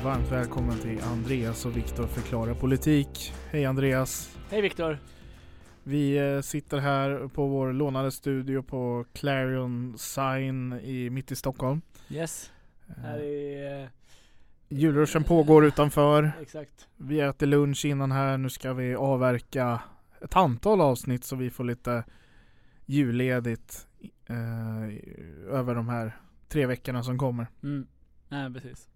Och varmt välkommen till Andreas och Viktor förklarar politik. Hej Andreas! Hej Viktor! Vi eh, sitter här på vår lånade studio på Clarion Sign i, mitt i Stockholm. Yes, här Eh, är... eh, Julruschen pågår utanför. Exakt. Vi äter lunch innan här. Nu ska vi avverka ett antal avsnitt så vi får lite julledigt eh, över de här tre veckorna som kommer. Mm. Nej precis.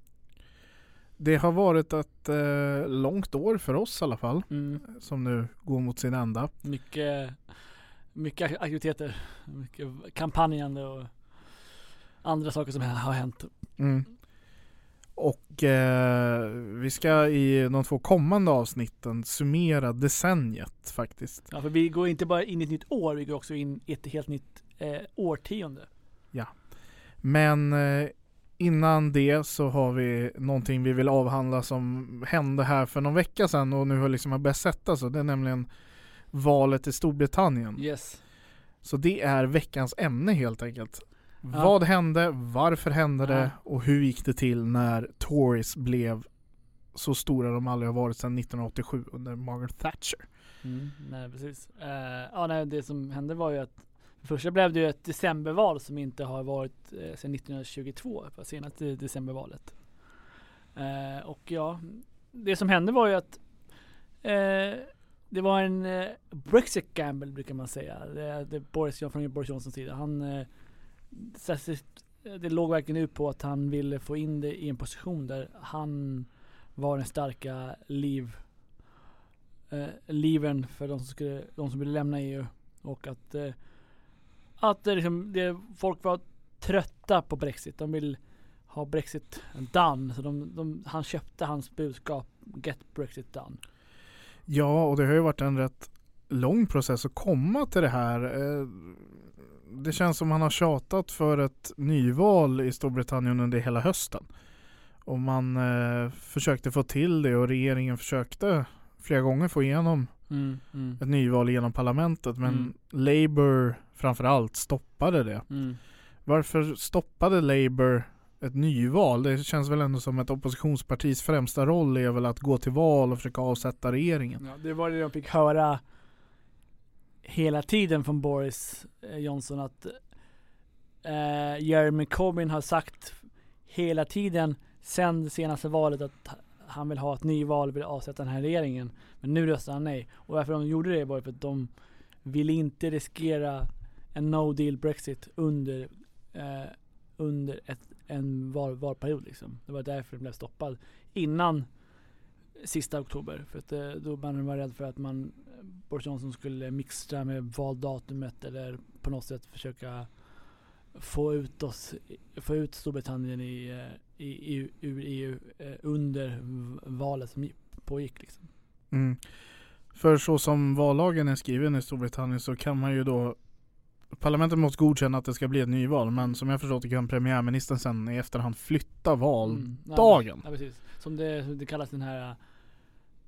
Det har varit ett eh, långt år för oss i alla fall. Mm. Som nu går mot sin ända. Mycket, mycket ak- aktiviteter. Mycket kampanjande och andra saker som har hänt. Mm. Och eh, vi ska i de två kommande avsnitten summera decenniet faktiskt. Ja, för vi går inte bara in i ett nytt år, vi går också in i ett helt nytt eh, årtionde. Men eh, innan det så har vi någonting vi vill avhandla som hände här för någon vecka sedan och nu har liksom har börjat sätta sig. Det är nämligen valet i Storbritannien. Yes. Så det är veckans ämne helt enkelt. Ja. Vad hände? Varför hände det? Ja. Och hur gick det till när Tories blev så stora de aldrig har varit sedan 1987 under Margaret Thatcher? Mm. Nej precis. Eh, ja, nej, det som hände var ju att första blev det ju ett decemberval som inte har varit eh, sedan 1922, senaste decembervalet. Eh, och ja, det som hände var ju att eh, det var en eh, Brexit gamble brukar man säga. Det, det Boris, från Boris Johnsons sida. Han, eh, eh, det låg verkligen ut på att han ville få in det i en position där han var den starka liv eh, liven för de som, skulle, de som ville lämna EU. Och att, eh, att det liksom, det, folk var trötta på Brexit. De vill ha Brexit done. Så de, de, han köpte hans budskap Get Brexit done. Ja, och det har ju varit en rätt lång process att komma till det här. Eh, Det känns som han har tjatat för ett nyval i Storbritannien under hela hösten. Och man eh, försökte få till det och regeringen försökte flera gånger få igenom Mm, mm, ett nyval genom parlamentet men Mm. Labour framförallt stoppade det. mm. Varför stoppade Labour ett nyval? Det känns väl ändå som ett oppositionspartis främsta roll är väl att gå till val och försöka avsätta regeringen. Ja, det var det de fick höra hela tiden från Boris eh, Johnson att eh, Jeremy Corbyn har sagt hela tiden sen det senaste valet att han vill ha ett nyval och vill avsätta den här regeringen. Men nu röstar han nej. Och varför de gjorde det var för att de ville inte riskera en no deal Brexit under, eh, under ett, en var, valperiod liksom. Det var därför den blev stoppad innan sista oktober. För att eh, då man var rädd för att man eh, Boris Johnson skulle mixtra med valdatumet eller på något sätt försöka få ut oss, få ut Storbritannien i, eh, i, i, ur EU eh, under valet som pågick liksom. Mm. För så som vallagen är skriven i Storbritannien så kan man ju då Parlamentet måste godkänna att det ska bli ett nyval men som jag förstått det kan premiärministern sen i efterhand flytta valdagen. Mm. Ja, ja precis. Som det, det kallas den här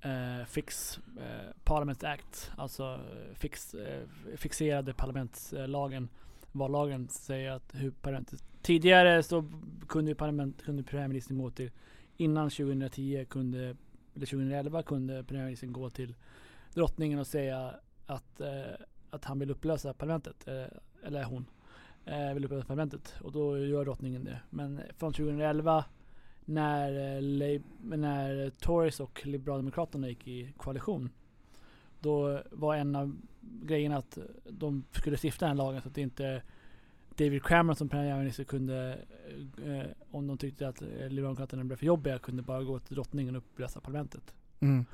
eh, fix eh, Parliament Act. Alltså eh, fix, eh, fixerade parlamentslagen. Vallagen säger att hur parlamentet Tidigare så kunde parlament, kunde premiärministern gå till Innan 2010 kunde, eller 2011 kunde premiärministern gå till drottningen och säga att, eh, att han vill upplösa parlamentet. Eh, eller hon eh, vill upplösa parlamentet. Och då gör drottningen det. Men från 2011 när, eh, när Tories och Liberaldemokraterna gick i koalition. Då var en av grejerna att de skulle stifta den lagen så att det inte David Cameron som premiärminister kunde, eh, om de tyckte att eh, Liberaldemokraterna blev för jobbiga, kunde bara gå till drottningen och upplösa parlamentet. Mm.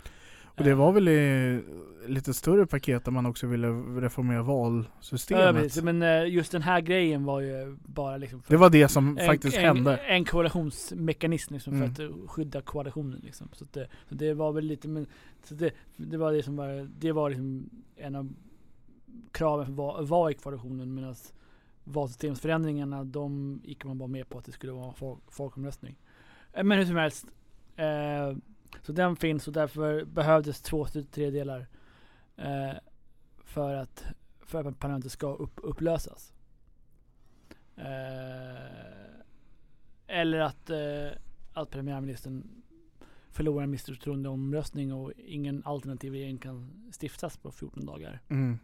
Och det var väl i lite större paket där man också ville reformera ja, valsystemet. precis. Men eh, just den här grejen var ju bara liksom det var det som en, faktiskt en, hände. En koalitionsmekanism liksom Mm. för att skydda koalitionen liksom. Så, det, så det var väl lite, men så det, det var det som var, det var liksom en av kraven för var, var i koalitionen medan valsystemsförändringarna de gick man bara med på att det skulle vara en folk, folkomröstning. Eh, Men hur som helst. Eh, så den finns och därför behövdes två tredjedelar eh, för att för att parlamentet ska upp, upplösas. Eh, eller att, eh, att premiärministern förlorar en misstroendeomröstning och ingen alternativ regering kan stiftas på 14 dagar. Mm.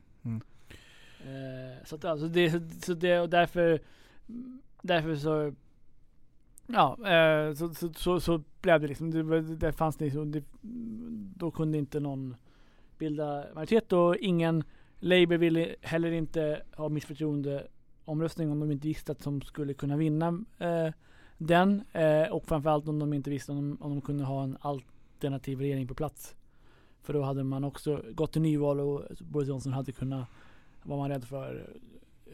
Eh, så att alltså det, så det och därför Därför så Ja, eh, så, så, så, så blev det liksom. Det, det fanns liksom, det, då kunde inte någon bilda majoritet och ingen Labour ville heller inte ha missförtroendeomröstning om de inte visste att de skulle kunna vinna eh, den. Eh, och framförallt om de inte visste om, om de kunde ha en alternativ regering på plats. För då hade man också gått till nyval och Boris Johnson hade kunnat, var man rädd för,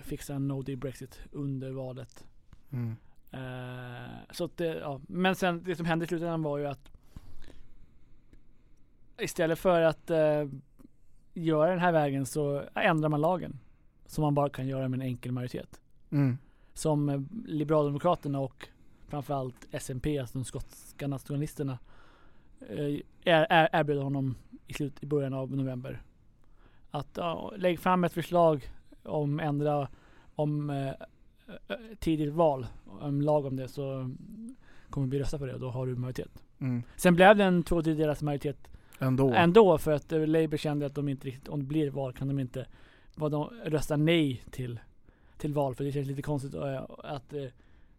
fixa en no deal Brexit under valet. Mm. Eh, så att det, ja. Men sen det som hände i slutändan var ju att istället för att eh, göra den här vägen så ändrar man lagen. Som man bara kan göra med en enkel majoritet. Mm. Som eh, Liberaldemokraterna och framförallt SNP, alltså de skotska nationalisterna, eh, erbjöd honom i, slut, i början av november. Att ja, lägg fram ett förslag om ändra om eh, tidigt val, en lag om det så kommer vi rösta för det och då har du majoritet. Mm. Sen blev det en två tredjedelars majoritet Ändå. ändå för att eh, Labour kände att de inte riktigt, om det blir val kan de inte vad de rösta nej till, till val för det känns lite konstigt eh, att, eh,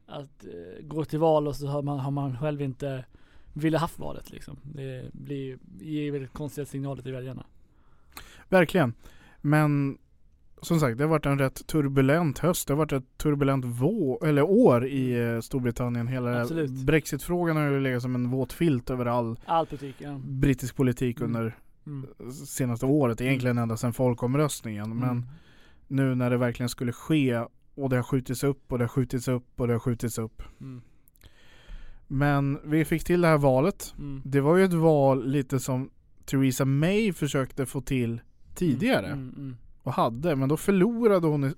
att eh, gå till val och så har man, har man själv inte ville haft valet liksom. Det blir, ger väldigt konstiga signaler till väljarna. Verkligen. Men som sagt, det har varit en rätt turbulent höst. Det har varit ett turbulent vå eller år i eh, Storbritannien. Hela Absolut. Brexitfrågan har ju legat som en våt filt över all All politik, ja. brittisk politik Mm. under Mm. senaste året. Egentligen ända sedan folkomröstningen. Men Mm. nu när det verkligen skulle ske och det har skjutits upp och det har skjutits upp och det har skjutits upp. Mm. Men vi fick till det här valet. Mm. Det var ju ett val lite som Theresa May försökte få till tidigare Mm. Mm. Och hade, men då förlorade hon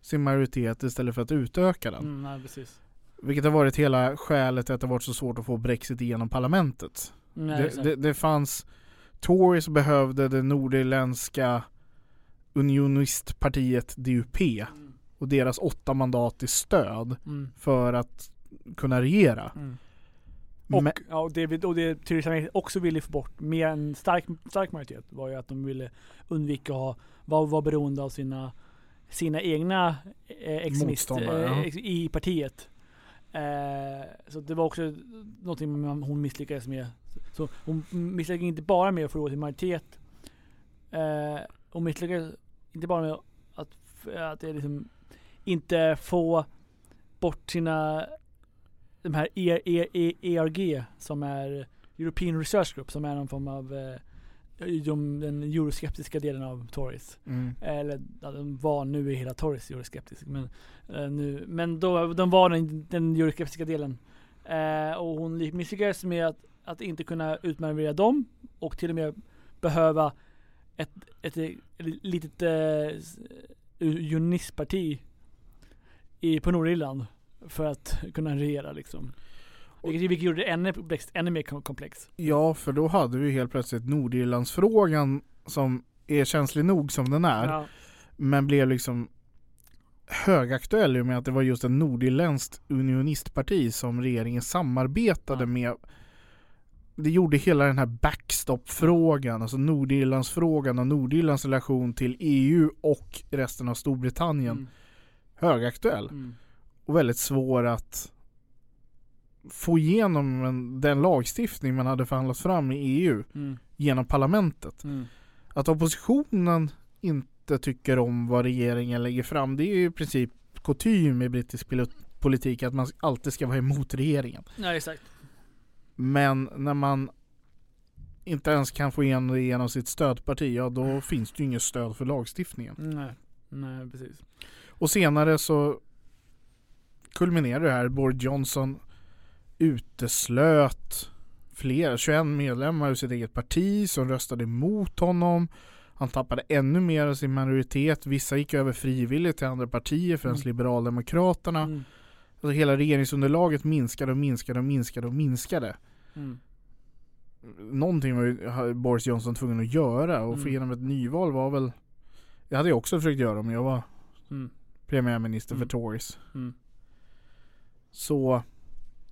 sin majoritet istället för att utöka den. Mm. Nej, precis. Vilket har varit hela skälet till att det varit så svårt att få Brexit igenom parlamentet. Nej, Det, det, det fanns Tories behövde det nordirländska unionistpartiet DUP Mm. och deras åtta mandat i stöd Mm. för att kunna regera. Mm. Och, Men, ja, och det, och det Theresa May också ville få bort med en stark, stark majoritet var ju att de ville undvika att ha, vara, vara beroende av sina, sina egna eh, extremister eh, ex- i partiet. Eh, så det var också någonting hon misslyckades med. Så hon misslyckades inte bara med att förlora sin majoritet. Eh, hon misslyckades inte bara med att, att liksom inte få bort sina de här E- E- E- ERG som är European Research Group som är någon form av eh, de, den euroskeptiska delen av Tories. mm, Eller ja, de var nu är hela Tories euroskeptisk. Men, eh, nu, men då, de var den, den euroskeptiska delen. Eh, och hon misslyckades med att, att inte kunna utmanövrera dem och till och med behöva ett, ett, ett, litet eh, unionistparti i, på Nordirland för att kunna regera liksom. Vilket, vilket gjorde det ännu, ännu mer kom- komplex. ja, för då hade vi helt plötsligt Nordirlandsfrågan som är känslig nog som den är. Ja. Men blev liksom högaktuell i och med att det var just en nordirländskt unionistparti som regeringen samarbetade Ja. med. Det gjorde hela den här backstop-frågan, alltså Nordirlandsfrågan och Nordirlands relation till EU och resten av Storbritannien Mm. högaktuell. Mm. Och väldigt svår att få igenom en, den lagstiftning man hade förhandlat fram i EU Mm. genom parlamentet. Mm. Att oppositionen inte tycker om vad regeringen lägger fram, det är ju i princip kutym i brittisk politik att man alltid ska vara emot regeringen. Ja exakt. Men när man inte ens kan få igenom det genom sitt stödparti, ja då finns det ju inget stöd för lagstiftningen. Nej, nej precis. Och senare så kulminerar det här. Boris Johnson uteslöt flera, 21 medlemmar ur sitt eget parti som röstade emot honom. Han tappade ännu mer av sin majoritet. Vissa gick över frivilligt till andra partier, främst Mm. Liberaldemokraterna. Mm. Alltså hela regeringsunderlaget minskade och minskade och minskade och minskade. Mm. Någonting var ju Boris Johnson tvungen att göra och få Mm. igenom ett nyval var väl Det hade jag också försökt göra om jag var Mm. premiärminister Mm. för Tories. Så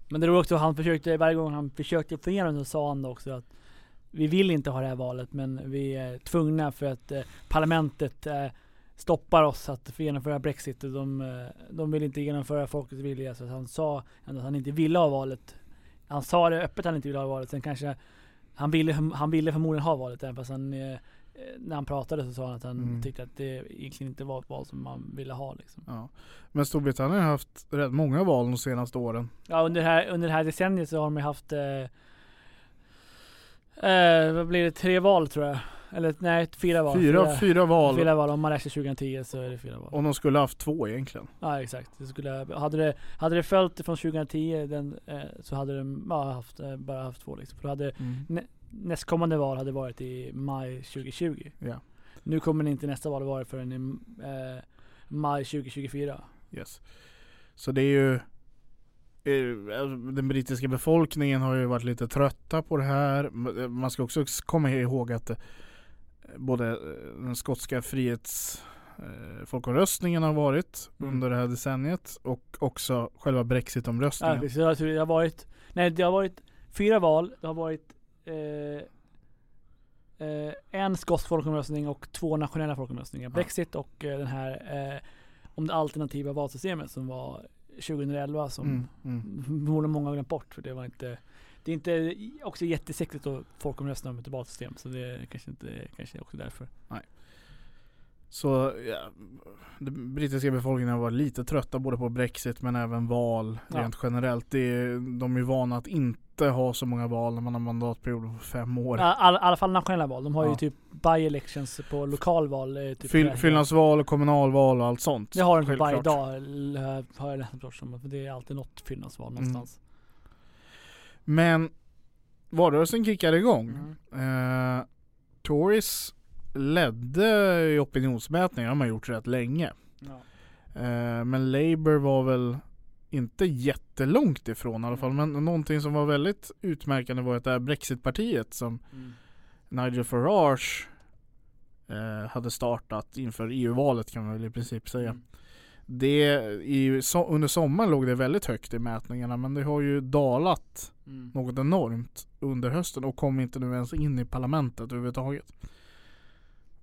Men det var också, han försökte, varje gång han försökte få igenom så sa han då också att vi vill inte ha det här valet men vi är tvungna för att eh, parlamentet eh, stoppar oss att genomföra Brexit. De, eh, de vill inte genomföra folkets vilja. Så han sa ändå att han inte ville ha valet. Han sa det öppet att han inte ville ha valet, sen kanske han ville, han ville förmodligen ha valet även fast han eh, när han pratade så sa han att han Mm. tyckte att det egentligen inte var ett val som man ville ha liksom. ja. Men Storbritannien har haft rätt många val de senaste åren. Ja under det här, under det här decenniet så har de haft eh, eh, vad blir det, tre val tror jag. Eller nej, fyra val. Fyra, fyra val. Fyra val. Om man räknar 2010 så är det fyra val. Och de skulle haft två egentligen. Ja exakt. Det skulle, hade, det, hade det följt från 2010 den, eh, så hade de bara haft, eh, bara haft två liksom. För då hade nästkommande val hade varit i maj 2020. Ja. Nu kommer inte nästa val vara förrän i eh, maj 2024. Yes. Så det är ju eh, alltså, Den brittiska befolkningen har ju varit lite trötta på det här. M- Man ska också komma ihåg att eh, både eh, den skotska frihets eh, folkomröstningen har varit Mm. under det här decenniet och också själva Ja, brexitomröstningen. precis. Tror det har varit, nej det har varit fyra val. Det har varit eh, eh, en skotsk folkomröstning och två nationella folkomröstningar. Brexit och eh, den här eh, om det alternativa valsystemet som var 2011 som Mm, mm. många glömt bort för det var inte det är inte också jättesäkert att folkomrösta om ett valsystem så det är kanske inte kanske också därför. Så ja, den brittiska befolkningen varit lite trötta både på Brexit men även val Ja. rent generellt. Det de är ju vana att inte ha så många val när man har mandatperioder på fem år. I all, alla fall nationella val. De har Ja. ju typ by-elections på lokalval. eh, Typ Fyll, fyllnadsval, och kommunalval och allt sånt. Det har de typ varje dag, l- har jag läst om. Det är alltid något fyllnadsval Mm. någonstans. Men valrörelsen kickade igång. Mm. Eh, Tories ledde i opinionsmätningar, de har gjort rätt länge. Ja. Eh, men Labour var väl inte jättelångt ifrån i alla fall. Men någonting som var väldigt utmärkande var att det här Brexitpartiet som Mm. Nigel Farage eh, hade startat inför EU-valet kan man väl i princip säga. Mm. Det, i, so, under sommaren låg det väldigt högt i mätningarna men det har ju dalat Mm. något enormt under hösten och kom inte nu ens in i parlamentet överhuvudtaget.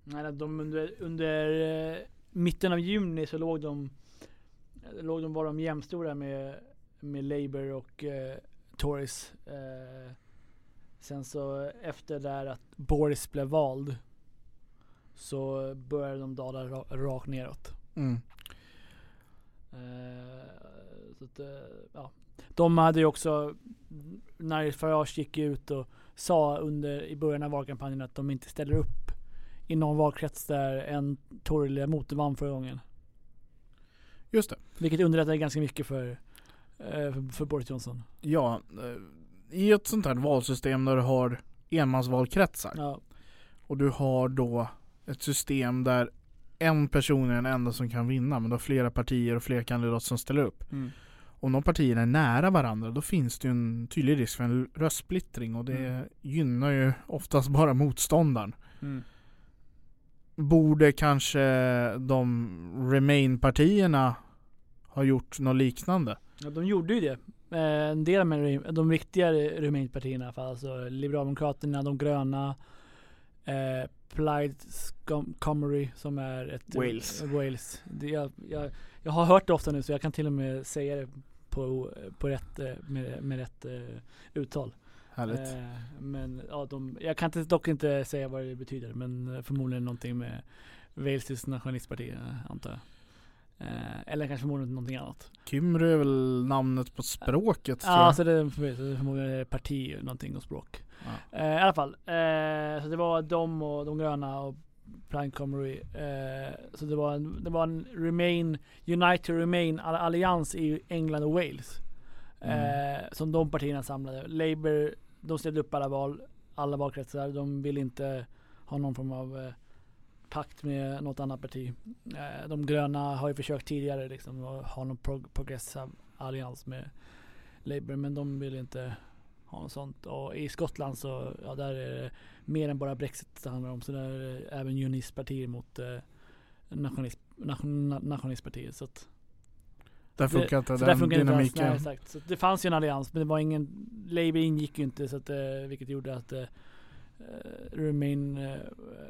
Nej, de under, under eh, mitten av juni så låg de, låg de var de jämstora med, med Labour och eh, Tories. Eh, sen så efter där att Boris blev vald så började de dala ra, rakt neråt. Mm. Eh, så att, eh, ja. De hade ju också, när Farage gick ut och sa under, i början av valkampanjen att de inte ställer upp i någon valkrets där en Tory-ledamot vann förra gången. Just det. Vilket underlättar ganska mycket för, eh, för, för Boris Johnson. Ja, eh, i ett sånt här valsystem där du har enmansvalkretsar Ja, och du har då ett system där en person är den enda som kan vinna men du har flera partier och flera kandidater som ställer upp. mm. Om de partierna är nära varandra då finns det ju en tydlig risk för en röstsplittring och det Mm. gynnar ju oftast bara motståndaren. Mm. Borde kanske de Remain-partierna ha gjort något liknande? Ja, de gjorde ju det. Eh, en del med Rem- de riktiga Remain-partierna i alla fall. Alltså Liberaldemokraterna, de gröna, eh, Plaid Cymru som är ett Wales. Wales. Det, jag, jag, jag har hört det ofta nu så jag kan till och med säga det på, på rätt, eh, med, med rätt eh, uttal. Härligt. Eh, men ja, de, jag kan inte, dock inte säga vad det betyder men eh, förmodligen någonting med Wales nationalistparti eh, antar jag. Eller kanske förmodligen någonting annat. Kymry är väl namnet på språket Ja, alltså det är förmodligen parti, någonting och språk. Ja. Eh, I alla fall, eh, så det var de och de gröna och Plaid Cymru. Eh, så det var, en, det var en Remain, United Remain all- allians i England och Wales. Mm. Som de partierna samlade. Labour, de ställde upp alla val, alla valkretsar. De vill inte ha någon form av eh, pakt med något annat parti. Eh, de gröna har ju försökt tidigare liksom att ha någon prog- progressiv allians med Labour men de vill inte ha något sånt. Och i Skottland så, ja där är det mer än bara Brexit det handlar om. Så där är det även unionistpartier mot eh, nationalist, nation, nationalistpartier. Så att där funkar inte den funkar det inte alls. dynamiken. Nej. Så det fanns ju en allians men det var ingen, Labour ingick ju inte så att, eh, vilket gjorde att eh, Remain eh,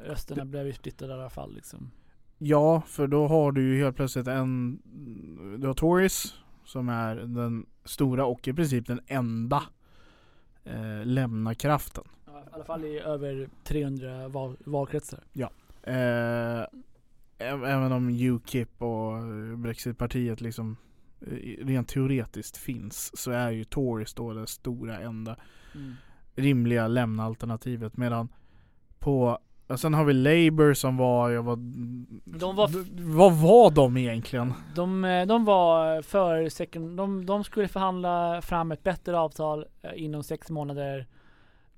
rösterna blev ju splittrade i alla fall liksom. Ja, för då har du ju helt plötsligt en Du har Tories som är den stora och i princip den enda eh, lämna kraften. Ja, I alla fall i över 300 val, valkretsar. Eh, ä- även om Ukip och eh, Brexitpartiet liksom eh, rent teoretiskt finns så är ju Tories då det stora enda rimliga lämna-alternativet medan på och sen har vi Labour som var, jag var De var Vad var de egentligen? De, eh, de var för second, de, de skulle förhandla fram ett bättre avtal eh, inom sex månader.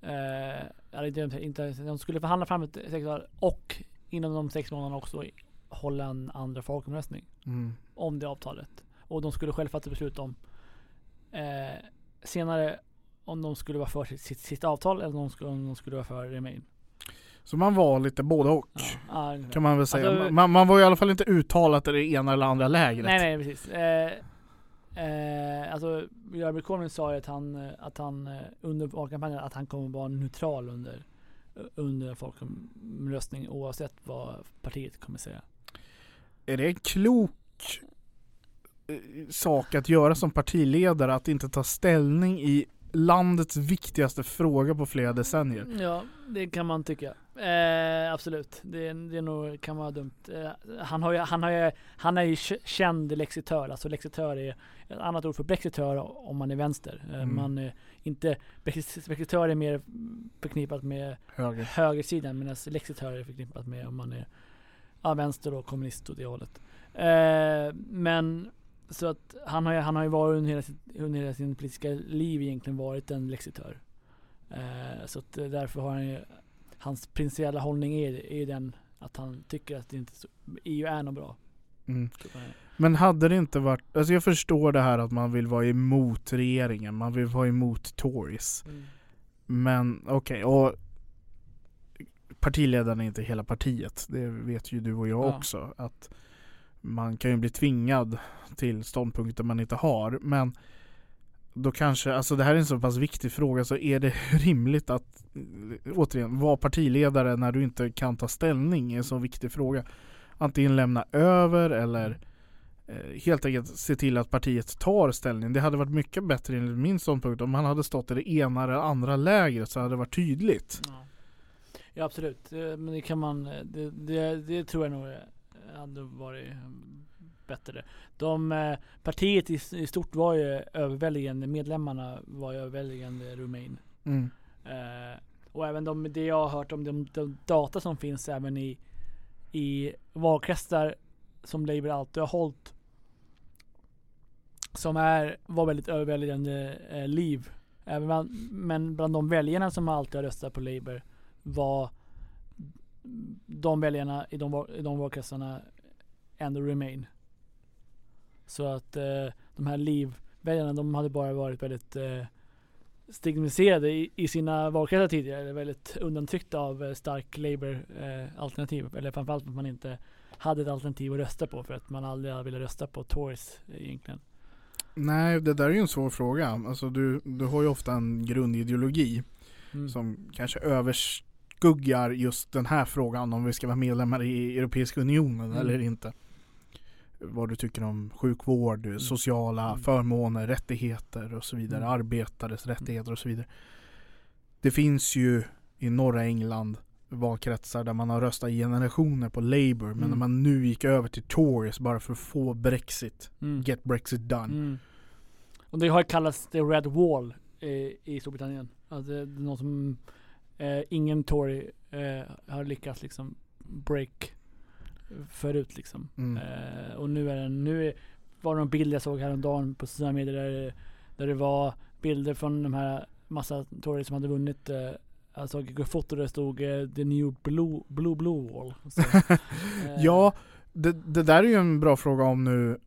Eh, inte, de skulle förhandla fram ett sex månader och inom de sex månaderna också hålla en andra folkomröstning Mm. om det avtalet. Och de skulle själva fatta beslut om eh, senare om de skulle vara för sitt, sitt, sitt avtal eller om de skulle, om de skulle vara för Remain. Så man var lite både och Ja, kan man väl säga. Alltså- man, man var i alla fall inte uttalat i det ena eller andra lägret. Nej nej precis. Eh, eh, alltså Jeremy Corbyn sa ju att han, att han eh, under valkampanjen att han kommer vara neutral under under en folkomröstning oavsett vad partiet kommer säga. Är det en klok sak att göra som partiledare att inte ta ställning i landets viktigaste fråga på flera decennier? Ja, det kan man tycka. Eh, absolut, det, det är nog, kan vara dumt. Eh, han, har ju, han, har ju, han är ju känd lexitör, alltså lexitör är ett annat ord för brexitör om man är vänster. Eh, Mm. Man är inte, brex- brexitör är mer förknippat med Höger. högersidan medan lexitör är förknippat med om man är ja, vänster och kommunist åt det hållet. Eh, men så att han har ju, han har ju varit under hela, sitt, under hela sin politiska liv egentligen varit en lexitör. Eh, så att eh, därför har han ju, hans principiella hållning är, är den att han tycker att det inte EU är något bra. Mm. Eh, Men hade det inte varit, alltså jag förstår det här att man vill vara emot regeringen, man vill vara emot Tories. Men okej, och partiledaren är inte hela partiet. Det vet ju du och jag Ja. också. Att man kan ju bli tvingad till ståndpunkter man inte har. Men då kanske, alltså det här är en så pass viktig fråga så är det rimligt att återigen vara partiledare när du inte kan ta ställning i en så viktig fråga. Antingen lämna över eller eh, helt enkelt se till att partiet tar ställning. Det hade varit mycket bättre enligt min ståndpunkt om han hade stått i det ena eller andra lägret så hade det varit tydligt. Ja. ja absolut, eh, men det kan man, eh, det, det, det tror jag nog hade varit eh, bättre. De, eh, partiet i, i stort var ju överväldigande, medlemmarna var ju överväldigande Remain. Mm. Eh, och även de, det jag har hört om de, de data som finns även i, i valkretsar som Labour alltid har hållit. Som är, var väldigt överväldigande eh, liv. Även bland, men bland de väljarna som alltid har röstat på Labour var de väljarna i de, i de valkretsarna ändå Remain. Så att eh, de här livväljarna de hade bara varit väldigt eh, stigmatiserade i, i sina valkretsar tidigare. Väldigt undantryckta av eh, stark Labour-alternativ. Eller framförallt att man inte hade ett alternativ att rösta på för att man aldrig velat rösta på Tories eh, egentligen. Nej, det där är ju en svår fråga. Alltså du, du har ju ofta en grundideologi Mm. som kanske överskuggar just den här frågan om vi ska vara medlemmar i Europeiska Unionen Mm. eller inte. Vad du tycker om sjukvård, sociala Mm. förmåner, rättigheter och så vidare. Mm. Arbetares rättigheter och så vidare. Det finns ju i norra England valkretsar där man har röstat i generationer på Labour men Mm. när man nu gick över till Tories bara för att få Brexit, Mm. get Brexit done. Mm. Och det har kallats the Red Wall i, i Storbritannien. Alltså det är något som eh, ingen Tory eh, har lyckats liksom break förut liksom. Mm. Eh, och nu är den, nu är, var det någon bild jag såg häromdagen på sociala medier där, där det var bilder från de här massa Tories som hade vunnit eh, jag såg ett foto där det stod eh, the new blue, blue, blue wall. Så, eh, Ja, det, det där är ju en bra fråga om nu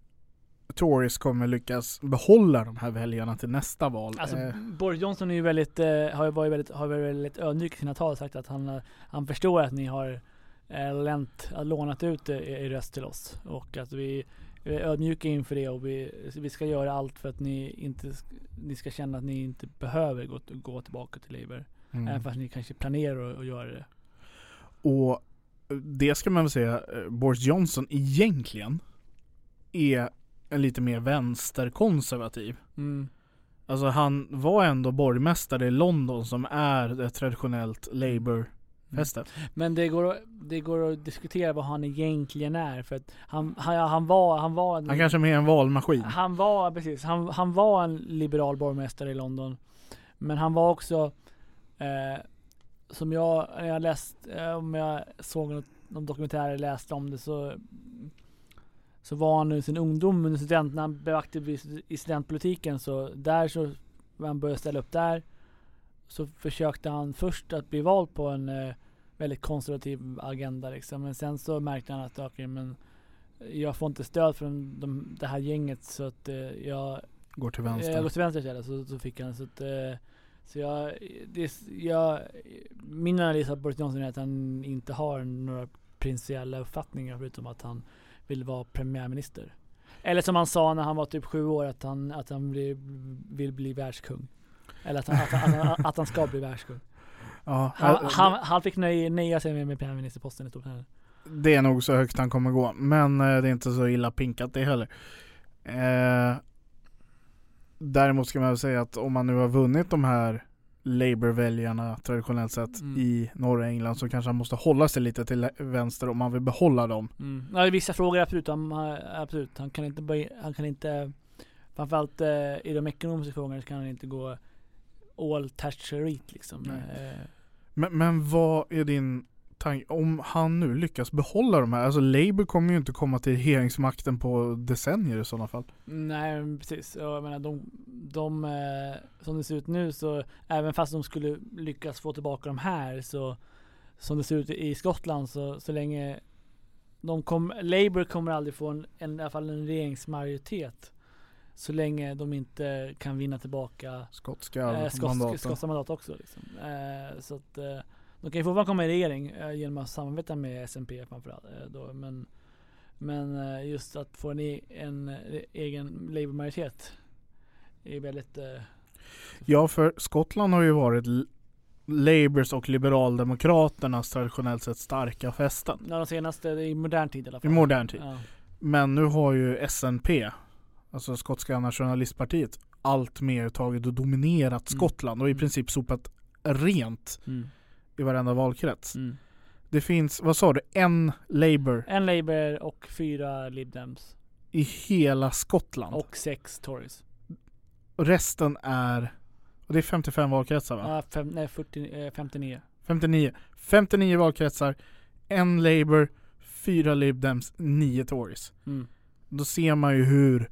Tories kommer lyckas behålla de här väljarna till nästa val. Alltså Eh, Boris Johnson är ju väldigt, eh, har varit väldigt, har varit väldigt ödmjuk i sina tal och sagt att han, eh, han förstår att ni har eh, länt, eh, lånat ut eh, er röst till oss och att vi är ödmjuka inför det och vi, vi ska göra allt för att ni inte ni ska känna att ni inte behöver gå, gå tillbaka till Labour. mm. Även fast ni kanske planerar att, göra det. Och det ska man väl säga, Boris Johnson egentligen är en lite mer vänsterkonservativ. Mm. Alltså han var ändå borgmästare i London som är ett traditionellt Labour-fäste. Men det går, att- det går att diskutera vad han egentligen är för att han, han, han var, han var en, Han kanske är mer en valmaskin. Han var, precis, han, han var en liberal borgmästare i London. Men han var också, eh, som jag, när jag läst, eh, om jag såg något, någon dokumentär eller läste om det så så var han i sin ungdom under student, när han blev aktiv i, studentpolitiken så där så, när han började ställa upp där så försökte han först att bli vald på en eh, väldigt konservativ agenda liksom. Men sen så märkte han att okej men jag får inte stöd från de, det här gänget så att eh, jag, Går till jag vänster. går till vänster istället. Så, så fick han så att eh, så jag, det, jag, min analys av Boris Johnson är att han inte har några principiella uppfattningar förutom att han vill vara premiärminister. Eller som han sa när han var typ sju år att han, att han vill, vill bli världskung. Eller att han, att, han, att, han, att han ska bli världskung. Ja, Han, han, han fick nöja, nöja sig med, med premiärministerposten i Storbritannien. Det är nog så högt han kommer gå. Men eh, det är inte så illa pinkat det heller. Eh, däremot ska man säga att om man nu har vunnit de här Labour-väljarna traditionellt sett Mm. i norra England så kanske han måste hålla sig lite till vänster om man vill behålla dem. Mm. Ja, i vissa frågor absolut. Han, han- absolut. han kan inte, han kan inte framförallt eh, i de ekonomiska frågorna kan han inte gå all Thatcherite liksom. Eh, Men, men vad är din? Om han nu lyckas behålla de här, alltså Labour kommer ju inte komma till regeringsmakten på decennier i sådana fall. nej precis. Jag menar de, de eh, som det ser ut nu så även fast de skulle lyckas få tillbaka de här så som det ser ut i Skottland så, så länge de kom, Labour kommer aldrig få en, en, i alla fall en regeringsmajoritet så länge de inte kan vinna tillbaka Skotska Eh, skotsk, mandaten. skotska mandat också. Liksom. Eh, så att eh, de kan ju fortfarande komma i regering eh, genom att samarbeta med SNP framförallt. Eh, då. Men, men eh, just att få en, e- en eh, egen Labour-majoritet är väldigt... Eh, Ja, för Skottland har ju varit Labours och Liberaldemokraternas traditionellt sett starka fästen. när de senaste, i modern tid i alla I fall. modern tid. Ja. Men nu har ju SNP, alltså skotska nationalistpartiet, allt mer tagit och dominerat Mm. Skottland och i Mm. princip sopat rent Mm. I varenda valkrets. Mm. Det finns, vad sa du, en Labour En Labour och fyra Lib Dems. i hela Skottland. Och sex Tories. Och resten är, och det är 55 valkretsar va? Ja, fem, nej, 40, eh, 59. 59. 59 valkretsar, en Labour, fyra Lib Dems, nio Tories. Mm. Då ser man ju hur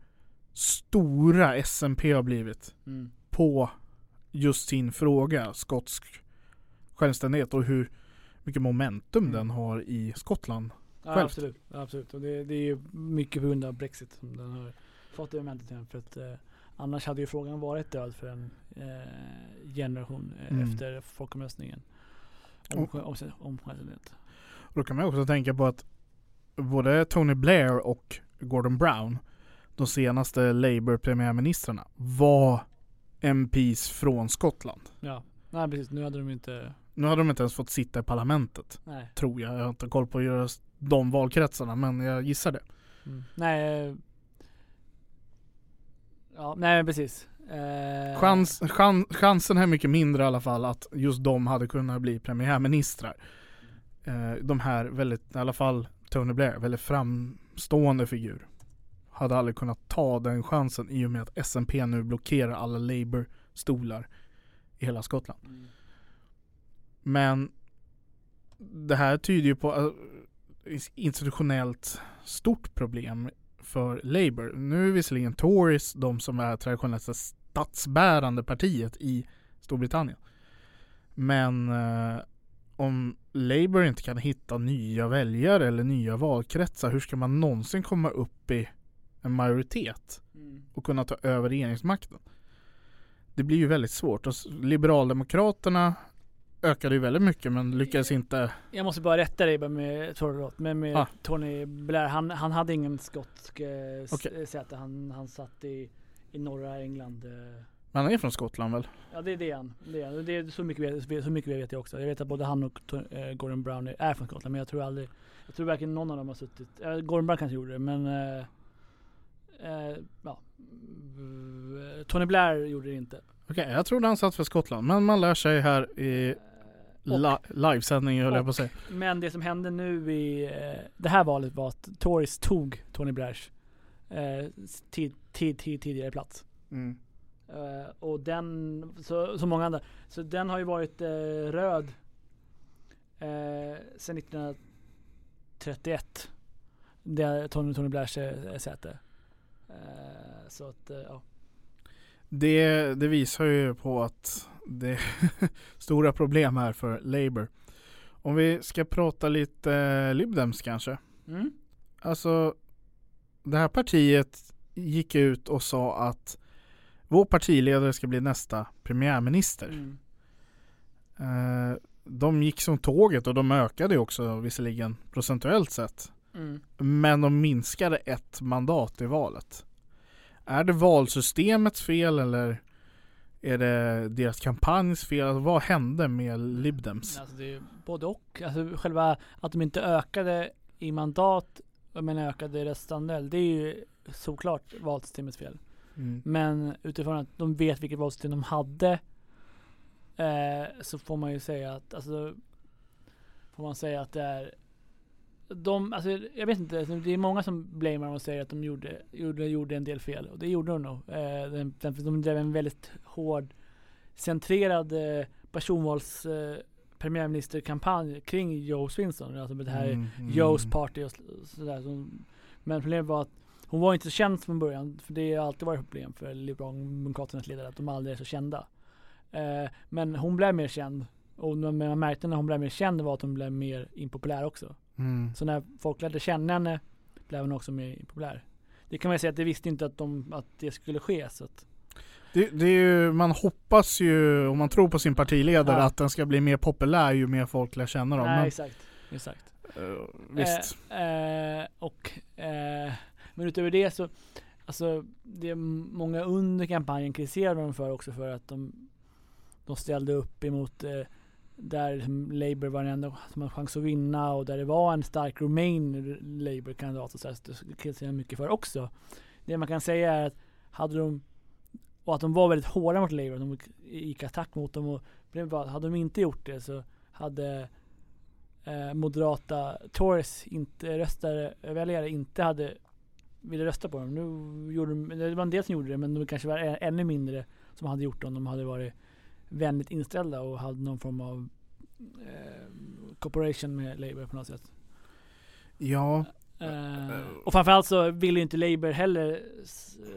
stora SNP har blivit Mm. på just sin fråga, skotsk självständighet och hur mycket momentum Mm. den har i Skottland. Ja, absolut. Absolut. Och det, det är ju mycket på grund av Brexit som den har fått det momentet igen. För att eh, annars hade ju frågan varit död för en eh, generation eh, Mm. efter folkomröstningen. Om, om, om, självständighet. Och då kan man också tänka på att både Tony Blair och Gordon Brown, de senaste Labour premiärministrarna, var MPs från Skottland. Ja, nej precis. Nu hade de inte, Nu hade de inte ens fått sitta i parlamentet, nej. tror jag. Jag har inte koll på just de valkretsarna, men jag gissar det. Mm. Nej. eh, Ja, nej precis. Eh, Chans, chans, chansen är mycket mindre i alla fall att just de hade kunnat bli premiärministrar. eh, de här väldigt, i alla fall Tony Blair, väldigt framstående figur hade aldrig kunnat ta den chansen i och med att SNP nu blockerar alla Labour-stolar i hela Skottland. Mm. Men det här tyder ju på äh, institutionellt stort problem för Labour. Nu är visserligen Tories de som är traditionellt statsbärande partiet i Storbritannien. Men eh, om Labour inte kan hitta nya väljare eller nya valkretsar, hur ska man någonsin komma upp i en majoritet Mm. och kunna ta över regeringsmakten? Det blir ju väldigt svårt. Och Liberaldemokraterna ökade ju väldigt mycket men lyckades inte Jag måste bara rätta dig med, förlåt, men med Ah. Tony Blair. Han, han hade ingen skotsk eh, s- Okej. säte. Han, han satt i, i norra England. Eh. Men han är från Skottland väl? Ja det är det han. Det är, det är så, mycket, så mycket vet jag också. Jag vet att både han och eh, Gordon Brown är, är från Skottland men jag tror aldrig Jag tror varken någon av dem har suttit, eh, Gordon Brown kanske gjorde det men eh, eh, ja, Tony Blair gjorde det inte. Okej, jag trodde han satt för Skottland. Men man lär sig här i Eh, och- li- livesändning höll jag på att säga. Men det som hände nu i eh, det här valet var att Tories tog Tony Blairs eh, tid, tid, tid, tidigare plats. Mm. Eh, och den, så, så många andra. Så den har ju varit eh, röd eh, sedan 1931. Det är Tony, Tony Blairs eh, säte. Eh, så att, eh, ja. Det, det visar ju på att det är stora problem här för Labour. Om vi ska prata lite eh, Lib Dems kanske. Mm. Alltså, det här partiet gick ut och sa att vår partiledare ska bli nästa premiärminister. Mm. Eh, de gick som tåget och de ökade också visserligen procentuellt sett. Mm. Men de minskade ett mandat i valet. Är det valsystemets fel eller är det deras kampanjs fel? Alltså, vad hände med Lib Dems? Alltså det är både och. Alltså själva att de inte ökade i mandat men ökade i röstandel. Det är ju såklart valsystemets fel. Mm. Men utifrån att de vet vilket valsystem de hade eh, så får man ju säga att alltså får man säga att det är de, alltså jag vet inte, det är många som blamear och säger att de gjorde, gjorde, gjorde en del fel och det gjorde de nog. Eh, de, drev en väldigt hård centrerad eh, personvals eh, premiärministerkampanj kring Joe Swinson. Alltså med det här Mm, mm. Joe's party och sådär. Så, men problemet var att hon var inte så känd från början. För det har alltid varit ett problem för Liberaldemokraternas ledare att de aldrig är så kända. Eh, men hon blev mer känd. Och man märkte när hon blev mer känd var att hon blev mer impopulär också. Mm. Så när folk lärde känna henne blev hon också mer impopulär. Det kan man ju säga att det visste inte att, de, att det skulle ske. Så att, Det, det är ju, man hoppas ju, om man tror på sin partiledare, Ja. att den ska bli mer populär ju mer folk lär känna dem. nej Men, exakt. exakt. eh, visst. Eh, eh, och, eh, men utöver det så, alltså det är många under kampanjen kritiserade dem för också för att de, de ställde upp emot eh, där liksom Labour var den enda som hade chans att vinna och där det var en stark Remain Labour-kandidat och så, här, så det kritiserade mycket för också. Det man kan säga är att hade de och att de var väldigt hårda mot Labour, de gick attack mot dem och hade de inte gjort det så hade eh, moderata Tories inte röstade, väljare inte hade ville rösta på dem. Nu gjorde de, det var en del som gjorde det men de kanske var ännu mindre som hade gjort det om de hade varit vänligt inställda och hade någon form av eh, cooperation med Labour på något sätt. Ja, Eh, och framförallt så ville ju inte Labour heller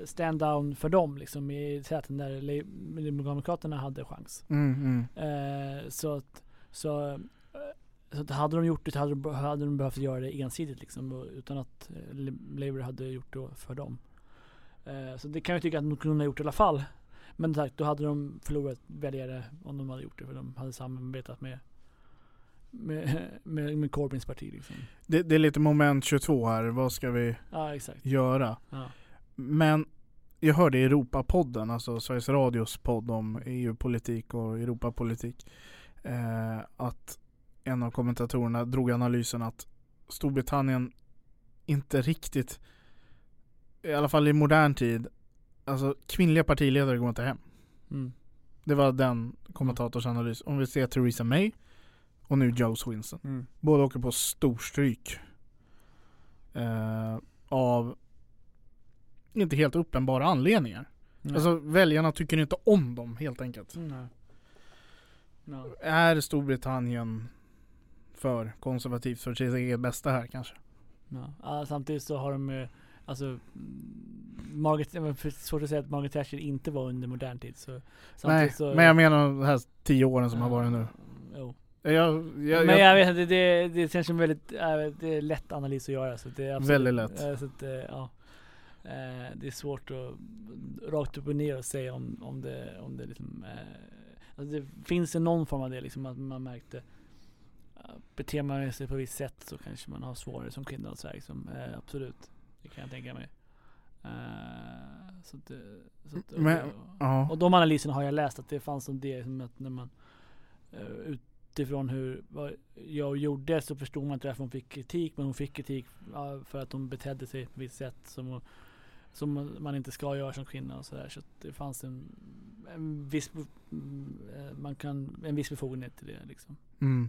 stand down för dem liksom i säten där Demokraterna hade chans. mm, mm. Eh, så att, så, eh, så att hade de gjort det hade de, hade de behövt göra det ensidigt liksom utan att eh, Labour hade gjort det för dem. Eh, så det kan jag tycka att de kunde ha gjort i alla fall. Men sagt, då hade de förlorat väljare om de hade gjort det för de hade samarbetat med med, med, med Corbyns parti liksom. det, det är lite moment 22 här, vad ska vi Ja göra? Ja. Men jag hörde i Europapodden, alltså Sveriges Radios podd om EU-politik och Europapolitik, eh, att en av kommentatorerna drog analysen att Storbritannien inte riktigt, i alla fall i modern tid, alltså kvinnliga partiledare går inte hem. Mm. Det var den kommentatorns analys. Om vi ser Theresa May och nu Joe Swinson. Mm. Båda åker på storstryk. Eh, av inte helt uppenbara anledningar. Nej. Alltså väljarna tycker inte om dem helt enkelt. Nej. No. Är Storbritannien för konservativt för sitt eget bästa här kanske? Ja, samtidigt så har de ju, alltså Margaret, svårt att säga att Margaret Thatcher inte var under modern tid så Nej, så, men jag menar de här tio åren som har varit nu. Jo. Jag, jag, men jag, vet inte, det, det känns som väldigt, äh, det är lätt analys att göra så det är absolut, Väldigt lätt. äh, så att, äh, ja. Eh, det är svårt att rakt upp och ner och säga om, om det, om det liksom, alltså det finns det någon form av det liksom att man märkte uh, Beter man sig på ett visst sätt så kanske man har svårare som kvinna så här, liksom. Absolut, det kan jag tänka mig. Eh, så att, eh, så att, Men- och, ja. och de analyserna har jag läst att det fanns som det som att när man eh, utifrån hur vad jag gjorde så förstod man inte varför hon fick kritik men hon fick kritik för att hon betedde sig på ett visst sätt som, hon- som man inte ska göra som kvinna och sådär så det fanns en, en viss man kan, en viss befogenhet till det liksom. Mm.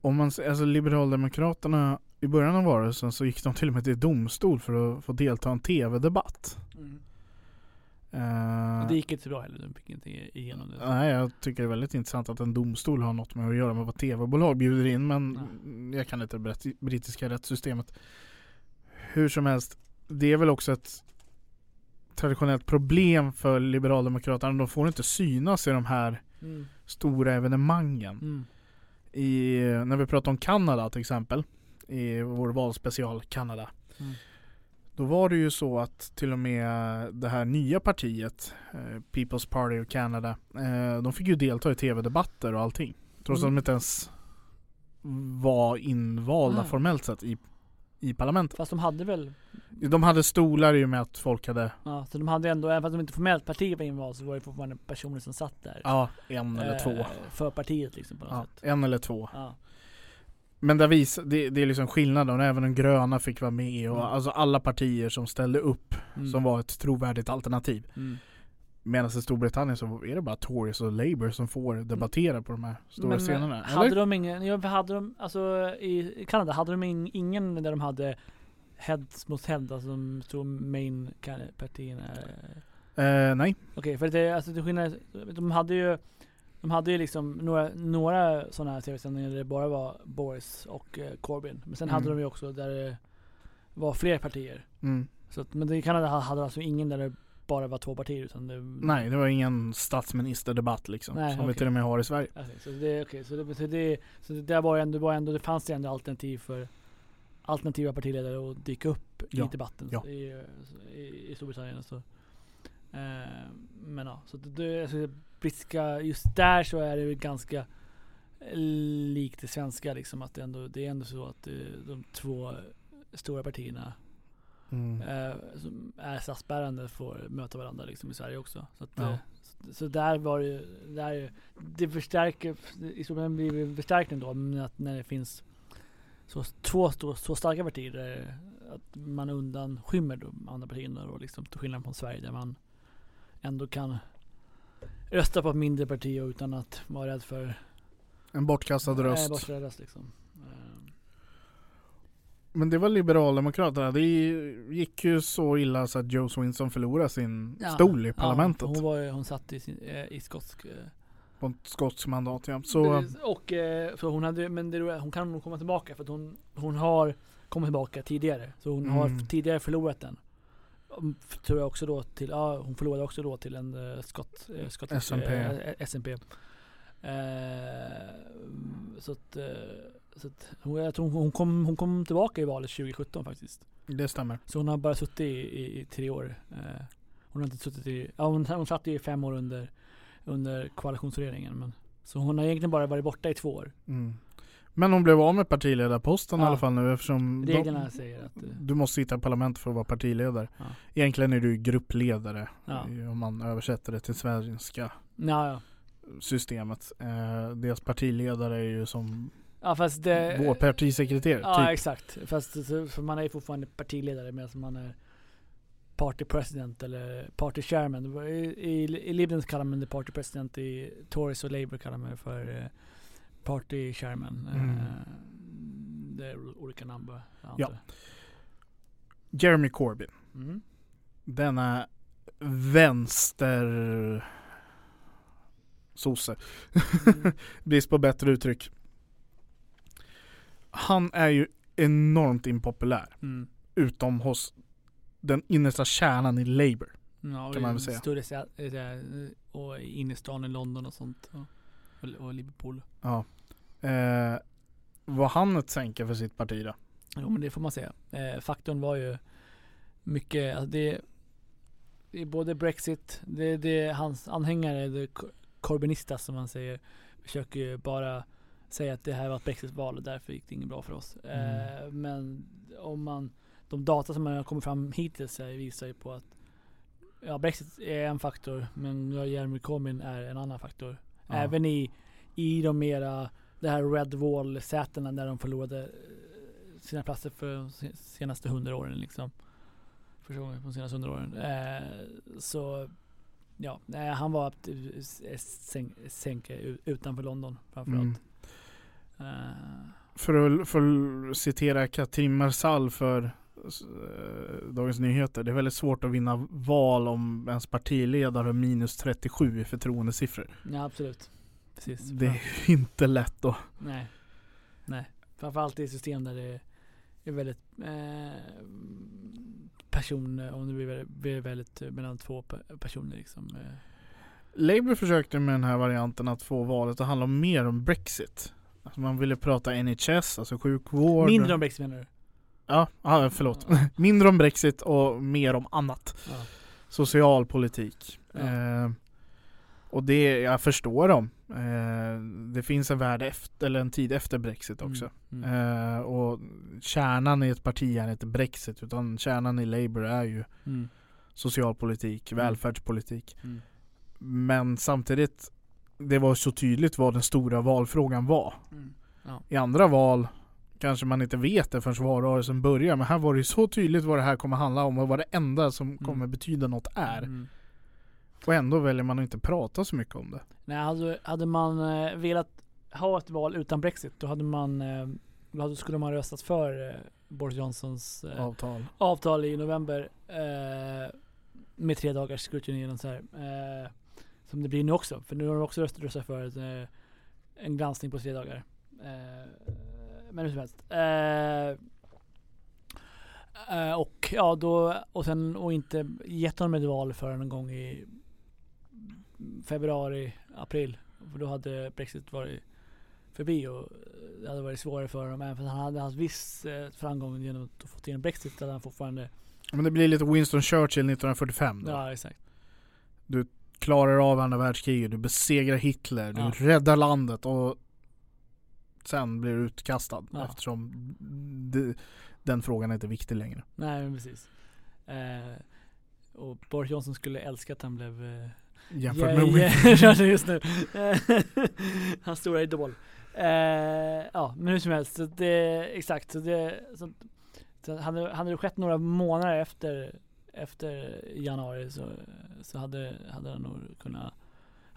Om man, alltså Liberaldemokraterna i början av valrörelsen så gick de till och med till domstol för att få delta i en tv-debatt. Eh, Och det gick inte så bra heller, de fick inte igenom det. Nej, jag tycker det är väldigt intressant att en domstol har något med att göra med vad tv-bolag bjuder in men jag kan inte det brit- brittiska rättssystemet. Hur som helst, det är väl också ett traditionellt problem för Liberaldemokraterna. De får inte synas i de här Mm. stora evenemangen. Mm. I, när vi pratar om Kanada till exempel, i vår valspecial Kanada. Mm. Då var det ju så att till och med det här nya partiet, eh, People's Party of Canada, eh, de fick ju delta i tv-debatter och allting. Trots Mm. att de inte ens var invalda Ah. formellt sett i, i parlamentet. Fast de hade väl, De hade stolar i och med att folk hade, ja, så de hade ändå, även fast de inte formellt partiet var invald så var det fortfarande personer som satt där. ja, en eller Eh, två. För partiet liksom på något Ja, sätt. en eller två. Ja. Men där vis, det, det är liksom skillnaden, även de gröna fick vara med och Mm. alltså alla partier som ställde upp Mm. som var ett trovärdigt alternativ. Mm. Medan i Storbritannien så är det bara Tories och Labour som får debattera på de här stora Men, scenerna. Hade Eller? de ingen, ja, hade de, alltså i Kanada, hade de in, ingen där de hade heads mot head, alltså de två main partierna? Eh, nej. Okej, för det, alltså det skillnad, de hade ju de hade ju liksom några, några sådana här tv-sändningar där det bara var Boris och eh, Corbyn. Men sen Mm. hade de ju också där det var fler partier. Mm. Så att, men det i Kanada hade alltså ingen där det bara var två partier utan det Nej, det var ingen statsministerdebatt liksom. Nej, som vi okej. till och med har i Sverige. Alltså, så det, okay, så det, så det, så det där var ändå, det var ändå, det fanns ju ändå alternativ för alternativa partiledare att dyka upp Ja, i debatten ja. i, i, i Storbritannien. Så. Eh, men ja, så det, det, alltså, brittiska, just där så är det ganska likt det svenska liksom. Att det, ändå, det är ändå så att eh, de två stora partierna Mm. eh, som är statsbärande får möta varandra liksom i Sverige också. Så, att, Ja. eh, så, så där var det där, det förstärker, i Storbritannien blir det förstärkning då, men att när det finns så, två så, så starka partier att man undanskymmer de andra partierna då liksom, till skillnad från Sverige där man ändå kan rösta på ett mindre parti utan att vara rädd för En bortkastad röst. bortkastad röst liksom. Eh, Men det var Liberaldemokraterna. Det gick ju så illa så att Joe Swinson förlorade sin Ja, stol i Ja, parlamentet. hon, var, hon satt i, sin, eh, i skotsk eh, På ett skotsk mandat ja. Så, och så hon hade, men det, hon kan nog komma tillbaka för att hon, hon har kommit tillbaka tidigare. Så hon har Mm. f- tidigare förlorat den. Tror jag också då till, ja hon förlorade också då till en uh, skott, uh, skott SNP. eh, SNP. Eh, så att, eh, så att hon, jag tror hon, kom, hon kom tillbaka i valet 2017 faktiskt. det stämmer. Så hon har bara suttit i, i, i tre år. Eh, hon har inte suttit i, ja hon, hon satt i fem år under, under koalitionsregeringen. Men, så hon har egentligen bara varit borta i två år. Mm. Men hon blev av med partiledarposten i Ja. alla fall nu eftersom de- Reglerna säger att, eh, du måste sitta i parlamentet för att vara partiledare. Ja. Egentligen är du gruppledare Ja. i- om man översätter det till svenska ja, systemet. Eh, deras partiledare är ju som ja fast det, vår partisekreterare. Ja typ. exakt. Fast för man är ju fortfarande partiledare medan man är party president eller party chairman. I, i, i Libyen kallar man det party president, i Tories och Labour kallar man det för Party chairman. Mm. Eh, det är olika namn bara. Ja. Jeremy Corbyn. Mm. Denna vänster sosse. Mm. Brist på bättre uttryck. Han är ju enormt impopulär. Mm. Utom hos den innersta kärnan i Labour. Ja, Kan man väl säga. Större eh, och i innerstan i London och sånt. Och, Liverpool. Ja. Eh, var han ett sänke för sitt parti då? Jo men det får man säga. Eh, faktorn var ju mycket, alltså det, det är både Brexit, det, det hans anhängare, det Cor- Corbynistas som man säger, försöker ju bara säga att det här var ett Brexit-val och därför gick det inget bra för oss. Eh, Mm. men om man, de data som har kommit fram hittills visar ju på att ja, Brexit är en faktor, men Jeremy Corbyn är en annan faktor. Ja. Även i, i de mera, det här Red Wall-sätena där de förlorade eh, sina platser för de se- senaste hundra åren liksom. Första gången på de senaste hundra åren. Eh, så ja, han var eh, sänk, sänke utanför London framförallt. Mm. Eh, För att, för att citera Katrin Marsall för Dagens Nyheter. Det är väldigt svårt att vinna val om ens partiledare har minus 37 i förtroendesiffror. ja absolut. Precis. Det Ja. är inte lätt då. Nej. Nej. Framförallt i system där det är väldigt eh, person, om det blir väldigt, blir väldigt eh, mellan två pe- personer liksom. Eh. Labour försökte med den här varianten att få valet att handla mer om Brexit. Alltså man ville prata NHS, alltså sjukvård. Mindre om Brexit menar du? Ja, ja förlåt. Ja. Mindre om Brexit och mer om annat. Ja. Socialpolitik. Ja. Eh, och det, jag förstår dem. Eh, det finns en värld efter, eller en tid efter Brexit också. Mm. Mm. Eh, och kärnan i ett parti är inte Brexit utan kärnan i Labour är ju Mm. socialpolitik, Mm. välfärdspolitik. Mm. Men samtidigt, det var så tydligt vad den stora valfrågan var. Mm. I andra val kanske man inte vet det förrän valrörelsen börjar. Men här var det ju så tydligt vad det här kommer handla om och vad det enda som kommer betyda något är. Mm. Och ändå väljer man att inte prata så mycket om det. Nej, hade, hade man eh, velat ha ett val utan Brexit då hade man eh, då skulle man röstat för eh, Boris Johnsons Avtal. avtal i november med tre dagars scrutiny och så här. Som det blir nu också. För nu har de också röstat, för en granskning på tre dagar. Men hur som helst. Eh, eh, och ja då, och sen och inte gett honom ett val förrän en gång i februari, april. För då hade Brexit varit förbi och det hade varit svårare för honom. Även för han hade haft viss eh, framgång genom att få till en Brexit. Hade han fortfarande, Men det blir lite Winston Churchill 1945 då. ja exakt. Klarar av andra världskriget, du besegrar Hitler, du Ja. räddar landet och sen blir utkastad Ja. eftersom det, den frågan är inte viktig längre. Nej men precis. Eh, och Boris Johnson skulle älska att han blev eh, Jämfört med ja, just nu. Hans stora idol. Eh, ja men hur som helst, så det, exakt. Så det, så, så hade, hade det skett några månader efter, efter januari så, så hade, hade han nog kunnat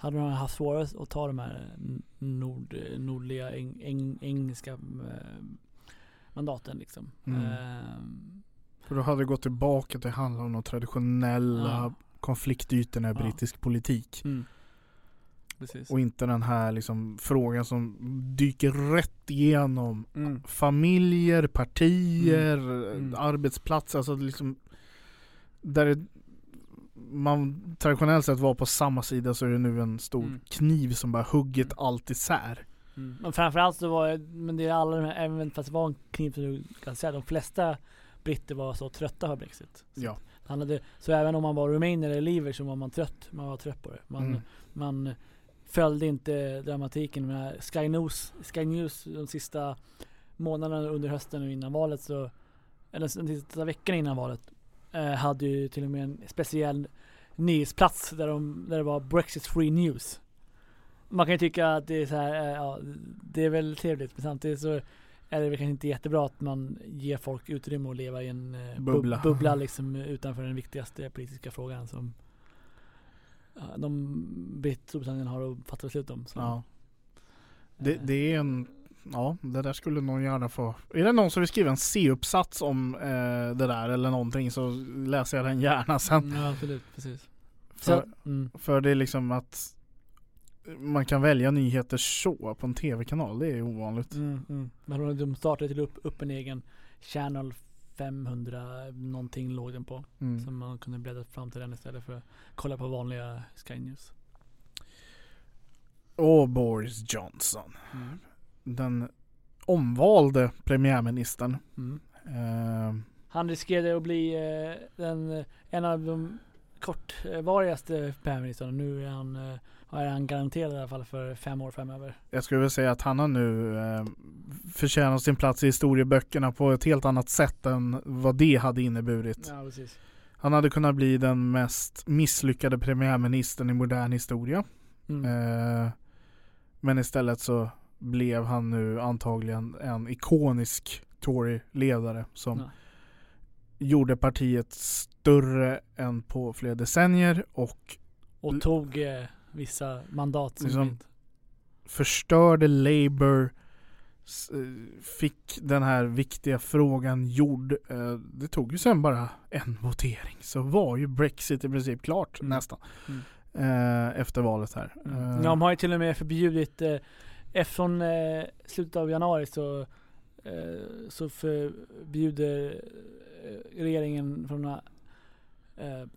hade man haft svårare att ta de här nord, nordliga eng, eng, engelska eh, mandaten liksom. Mm. Ehm, För då hade det gått tillbaka till att handla om de traditionella Ja. konfliktytorna i Ja. brittisk politik. mm. Precis. Och inte den här liksom frågan som dyker rätt igenom Mm. familjer, partier, Mm. arbetsplatser. Alltså liksom där det, man traditionellt sett var på samma sida så är det nu en stor Mm. kniv som bara hugget Mm. allt isär. Mm. Men framförallt så var det, men det är alla de här, även fast det var en kniv som du kan säga, de flesta britter var så trötta på Brexit. Så, Ja. han hade, så även om man var rumäner eller leaver så var man trött, man var trött på det. Man, Mm. man följde inte dramatiken. med Sky News, Sky News de sista månaderna under hösten och innan valet så, eller de sista veckorna innan valet, eh, hade ju till och med en speciell nyhetsplats där, de, där det var Brexit Free News. Man kan ju tycka att det är så här, eh, ja, det är väl trevligt men samtidigt så är det väl kanske inte jättebra att man ger folk utrymme att leva i en eh, bub- Bubbla. bubbla liksom utanför den viktigaste politiska frågan som de Storbritannien har att fatta beslut om. Så. Ja. Det, det är en, ja det där skulle någon gärna få. Är det någon som vill skriva en C-uppsats om eh, det där eller någonting så läser jag den gärna sen. Mm, ja, absolut, precis. För, Så, mm. för det är liksom att man kan välja nyheter så på en tv-kanal, det är ovanligt. Mm, mm. Men de startade till upp, upp en egen Channel 500 någonting låg den på. Mm. Så man kunde bläddra fram till den istället för att kolla på vanliga Sky News. Och Boris Johnson, Mm. den omvalde premiärministern. Mm. Eh, Han riskerade att bli eh, den, en av de kortvarigaste premiärministrarna. Nu är han, eh, är han garanterad i alla fall för fem år framöver. jag skulle vilja säga att han har nu eh, förtjänat sin plats i historieböckerna på ett helt annat sätt än vad det hade inneburit. Ja, precis. Han hade kunnat bli den mest misslyckade premiärministern i modern historia. Mm. Eh, men istället så blev han nu antagligen en ikonisk Tory-ledare som Ja. Gjorde partiet större än på flera decennier och Och tog eh, vissa mandat som Liksom- inte... förstörde Labour eh, fick den här viktiga frågan gjord. Eh, Det tog ju sen bara en votering så var ju Brexit i princip klart Mm. nästan. Mm. eh, Efter valet här. Mm. Eh, De har ju till och med förbjudit, från slutet av januari så, så förbjuder eh, regeringen från eh, eh,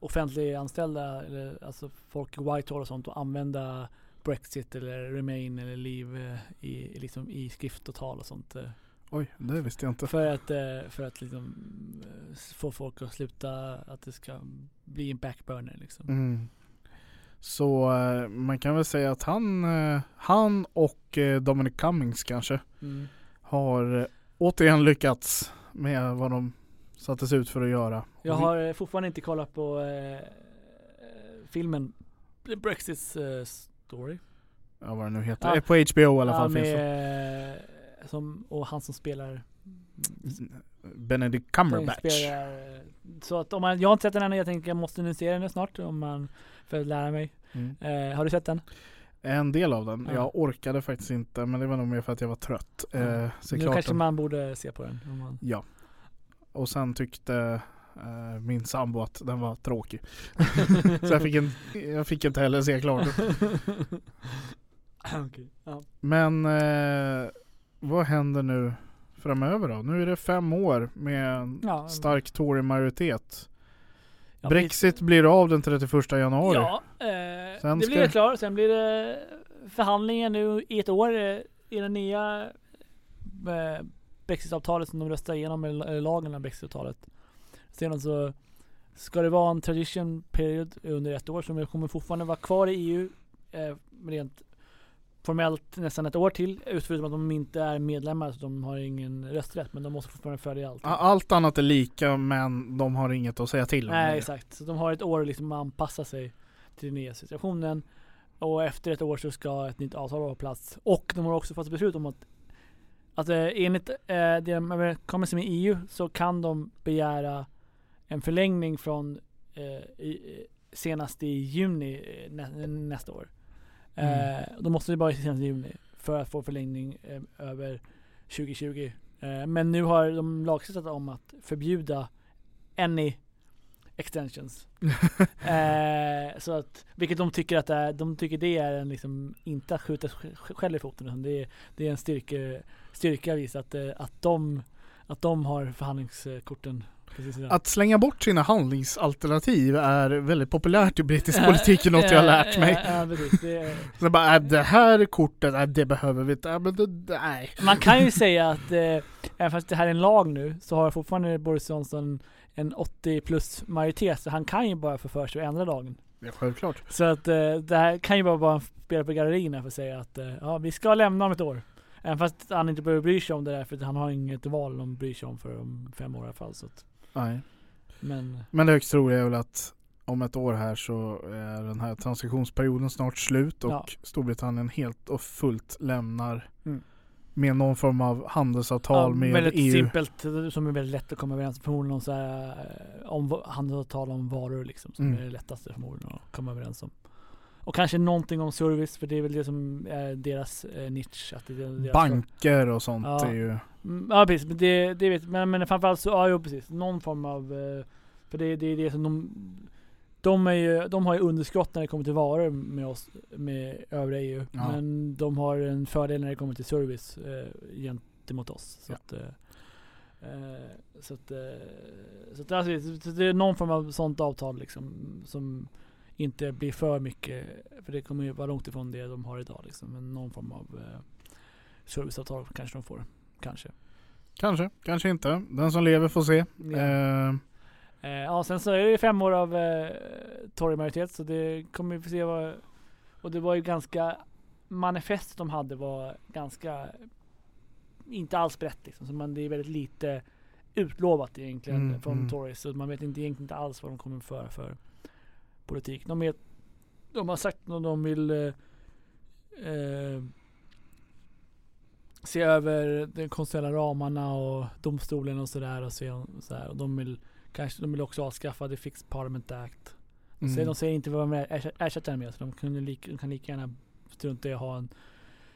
offentliga anställda, eller, alltså folk i Whitehall och sånt, att använda Brexit eller Remain eller Leave eh, i, liksom, i skrift och tal och sånt. Eh, Oj, det visste jag inte. för att, eh, för att liksom, eh, få folk att sluta, att det ska bli en backburner liksom. Mm. Så eh, man kan väl säga att han, eh, han och eh, Dominic Cummings kanske Mm. Har eh, återigen lyckats med vad de sattes ut för att göra. Jag har eh, fortfarande inte kollat på eh, eh, filmen Brexits eh, story. Ja vad det nu heter. Ja. På HBO i alla Ja, fall finns det. som, och han som spelar Benedict Cumberbatch. spelar, Så att om man, jag har inte sett den än, jag tänker jag måste nu se den snart om man, för att lära mig. Mm. Eh, har du sett den? En del av den. Ja. Jag orkade faktiskt inte men det var nog mer för att jag var trött. Ja. Eh, så nu kanske den. man borde se på den. Om man, Ja. Och sen tyckte eh, min sambo att den var tråkig. så jag fick, en, jag fick inte heller se klart. Okej, ja. Men eh, vad händer nu framöver då? Nu är det fem år med en Ja, stark Tory-majoritet. Ja, Brexit blir av den 31 januari. Ja, eh, Sen det ska- blir det klart. Sen blir det förhandlingar nu i ett år eh, i den nya eh, Brexit-avtalet som de röstar igenom, eller lagen av Brexit-avtalet. Sedan så ska det vara en tradition period under ett år som kommer fortfarande vara kvar i EU eh, rent formellt nästan ett år till. Förutom att de inte är medlemmar så de har ingen rösträtt men de måste fortfarande följa allt. Allt annat är lika men de har inget att säga till om. Nej exakt. Så de har ett år att liksom anpassa sig till den nya situationen. Och efter ett år så ska ett nytt avtal vara på plats. Och de har också fått beslut om att att eh, enligt eh, det de överenskommelsen med EU så kan de begära en förlängning från eh, i, eh, senast i juni eh, nä, nästa år. Mm. Eh, då måste det vara senast i juni för att få förlängning eh, över 2020. Eh, men nu har de lagstiftat om att förbjuda any extensions. eh, så att, vilket de tycker att det är, de tycker det är en liksom, inte att skjuta själv i foten utan det är, det är en styrke, styrka visa att, att de, att de har förhandlingskorten precis. Att slänga bort sina handlingsalternativ är väldigt populärt i brittisk politik, något jag har lärt mig. Ja, ja, precis. Det är, Så bara, äh, det här kortet, äh, det behöver vi inte. Äh, men det, nej. Man kan ju säga att eh, även fast det här är en lag nu så har fortfarande Boris Johnson en 80 plus majoritet så han kan ju bara få för sig att ändra lagen. Är självklart. Så att eh, det här kan ju bara vara en spel på gallerierna för att säga att eh, ja, vi ska lämna om ett år. Även fast han inte behöver bry sig om det där för han har inget val de bryr sig om för om fem år i alla fall. Så att, Nej. men Men det högst troliga är väl att om ett år här så är den här transitionsperioden snart slut och Ja. Storbritannien helt och fullt lämnar Mm. med någon form av handelsavtal ja, med väldigt EU. simpelt som är väldigt lätt att komma överens Förmodligen om så här, eh, om handelsavtal om varor liksom. Som Mm. är det lättaste förmodligen att komma överens om. Och kanske någonting om service för det är väl det som är deras eh, nisch. Att det är deras Banker och sånt Ja. är ju... Mm, Ja precis, men det, det vet men, men framförallt så, ja jo precis. Någon form av, eh, för det, det är det som de, de, är ju, de har ju underskott när det kommer till varor med oss, med övriga EU. Ja. Men de har en fördel när det kommer till service eh, gentemot oss. Så Ja. att, eh, eh, så att, eh, så att alltså, så det är någon form av sånt avtal liksom som inte blir för mycket, för det kommer ju vara långt ifrån det de har idag liksom. Men någon form av eh, serviceavtal kanske de får. Kanske. Kanske, kanske inte. Den som lever får se. Ja. Eh, Eh, ja, sen så är det ju fem år av eh, Tory-majoritet så det kommer vi få se vad... Och det var ju ganska... Manifestet de hade var ganska... Inte alls brett liksom. Så man, det är väldigt lite utlovat egentligen Mm, från mm. Tories. Så man vet inte, egentligen inte alls vad de kommer föra för politik. De, är, de har sagt att de vill eh, eh, se över de konstitutionella ramarna och domstolen och sådär och se så. Och de vill kanske de vill också avskaffa the Fixed Parliament Act. Så mm. de säger inte vad de ersätter den med. Så de, kunde lika, de kan lika gärna strunta i att ha en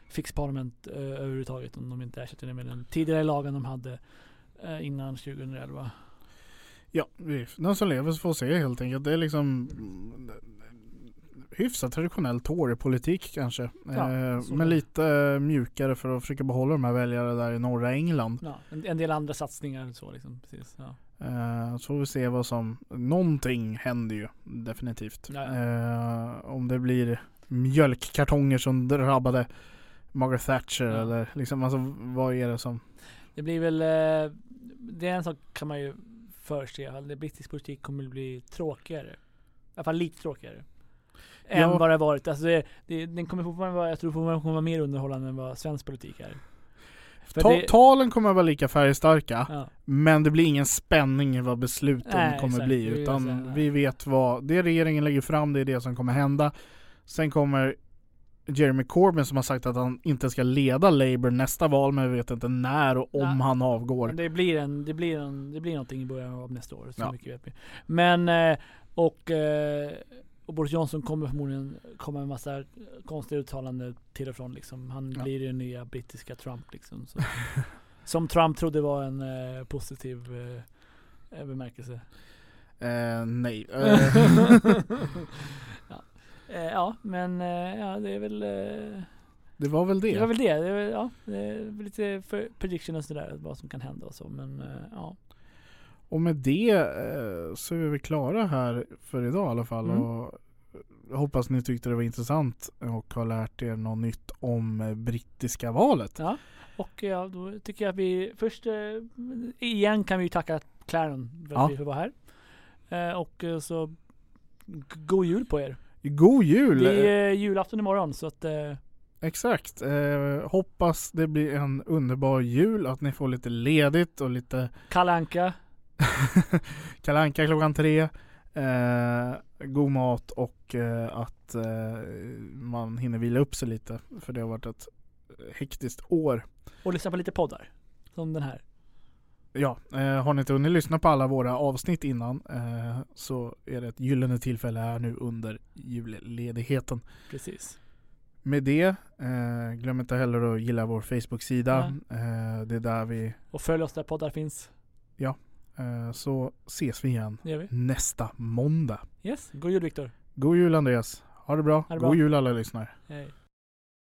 Fixed Parliament eh, överhuvudtaget om de inte ersätter den med den tidigare lagen de hade eh, innan 2011. Ja, den som lever får se helt enkelt. Det är liksom mm, hyfsat traditionell Tory-politik kanske. Ja, eh, men lite mjukare för att försöka behålla de här väljarna där i norra England. Ja, en, del andra satsningar så liksom. Precis, ja. Eh, så får vi se vad som, någonting händer ju definitivt. Ja, Eh, om det blir mjölkkartonger som drabbade Margaret Thatcher eller liksom alltså vad är det som Det blir väl, det är en sak kan man ju förse. att Brittisk politik kommer att bli tråkigare. I alla fall lite tråkigare. Än Ja. vad det har varit. Alltså det, det, den kommer fortfarande vara, jag tror fortfarande kommer vara mer underhållande än vad svensk politik är. Ta, det- Talen kommer att vara lika färgstarka Ja. men det blir ingen spänning i vad besluten Nej, kommer exakt. bli utan vi vet vad det regeringen lägger fram det är det som kommer hända. Sen kommer Jeremy Corbyn som har sagt att han inte ska leda Labour nästa val men vi vet inte när och om Nej. han avgår. Men det blir en, det blir en, det blir någonting i början av nästa år. Så Ja. mycket vet vi. Men, eh, och, eh, och Boris Johnson kommer förmodligen komma med en massa konstiga uttalanden till och från liksom. Han Ja. blir den nya brittiska Trump liksom. Som Trump trodde var en eh, positiv eh, bemärkelse. Eh, nej. Eh, ja. Men eh, ja, det är väl eh, det var väl det det. var väl det. det väl- ja, det är lite för prediction och sådär, vad som kan hända och så. Men ja. Och med det så är vi klara här för idag i alla fall. Mm. Och jag hoppas ni tyckte det var intressant och har lärt er något nytt om brittiska valet. Ja, och ja, då tycker jag att vi först igen kan vi tacka Claron för att Ja. vi får vara här. Och så god jul på er. God jul! Det är julafton imorgon så att eh, Exakt. Eh, hoppas det blir en underbar jul, att ni får lite ledigt och lite Kalle Anka. Kalle Anka klockan tre. Eh, god mat och eh, att eh, man hinner vila upp sig lite. För det har varit ett hektiskt år. Och lyssna på lite poddar. Som den här. Ja, eh, har ni inte hunnit lyssna på alla våra avsnitt innan eh, så är det ett gyllene tillfälle här nu under julledigheten. Precis. Med det, eh, glöm inte heller att gilla vår Facebook-sida. Eh, det är där vi, Och följ oss där poddar finns. eh, så ses vi igen vi. nästa måndag. Yes. God jul Viktor. God jul Andreas. Ha det bra. Ha det bra. God jul alla lyssnare. Hej.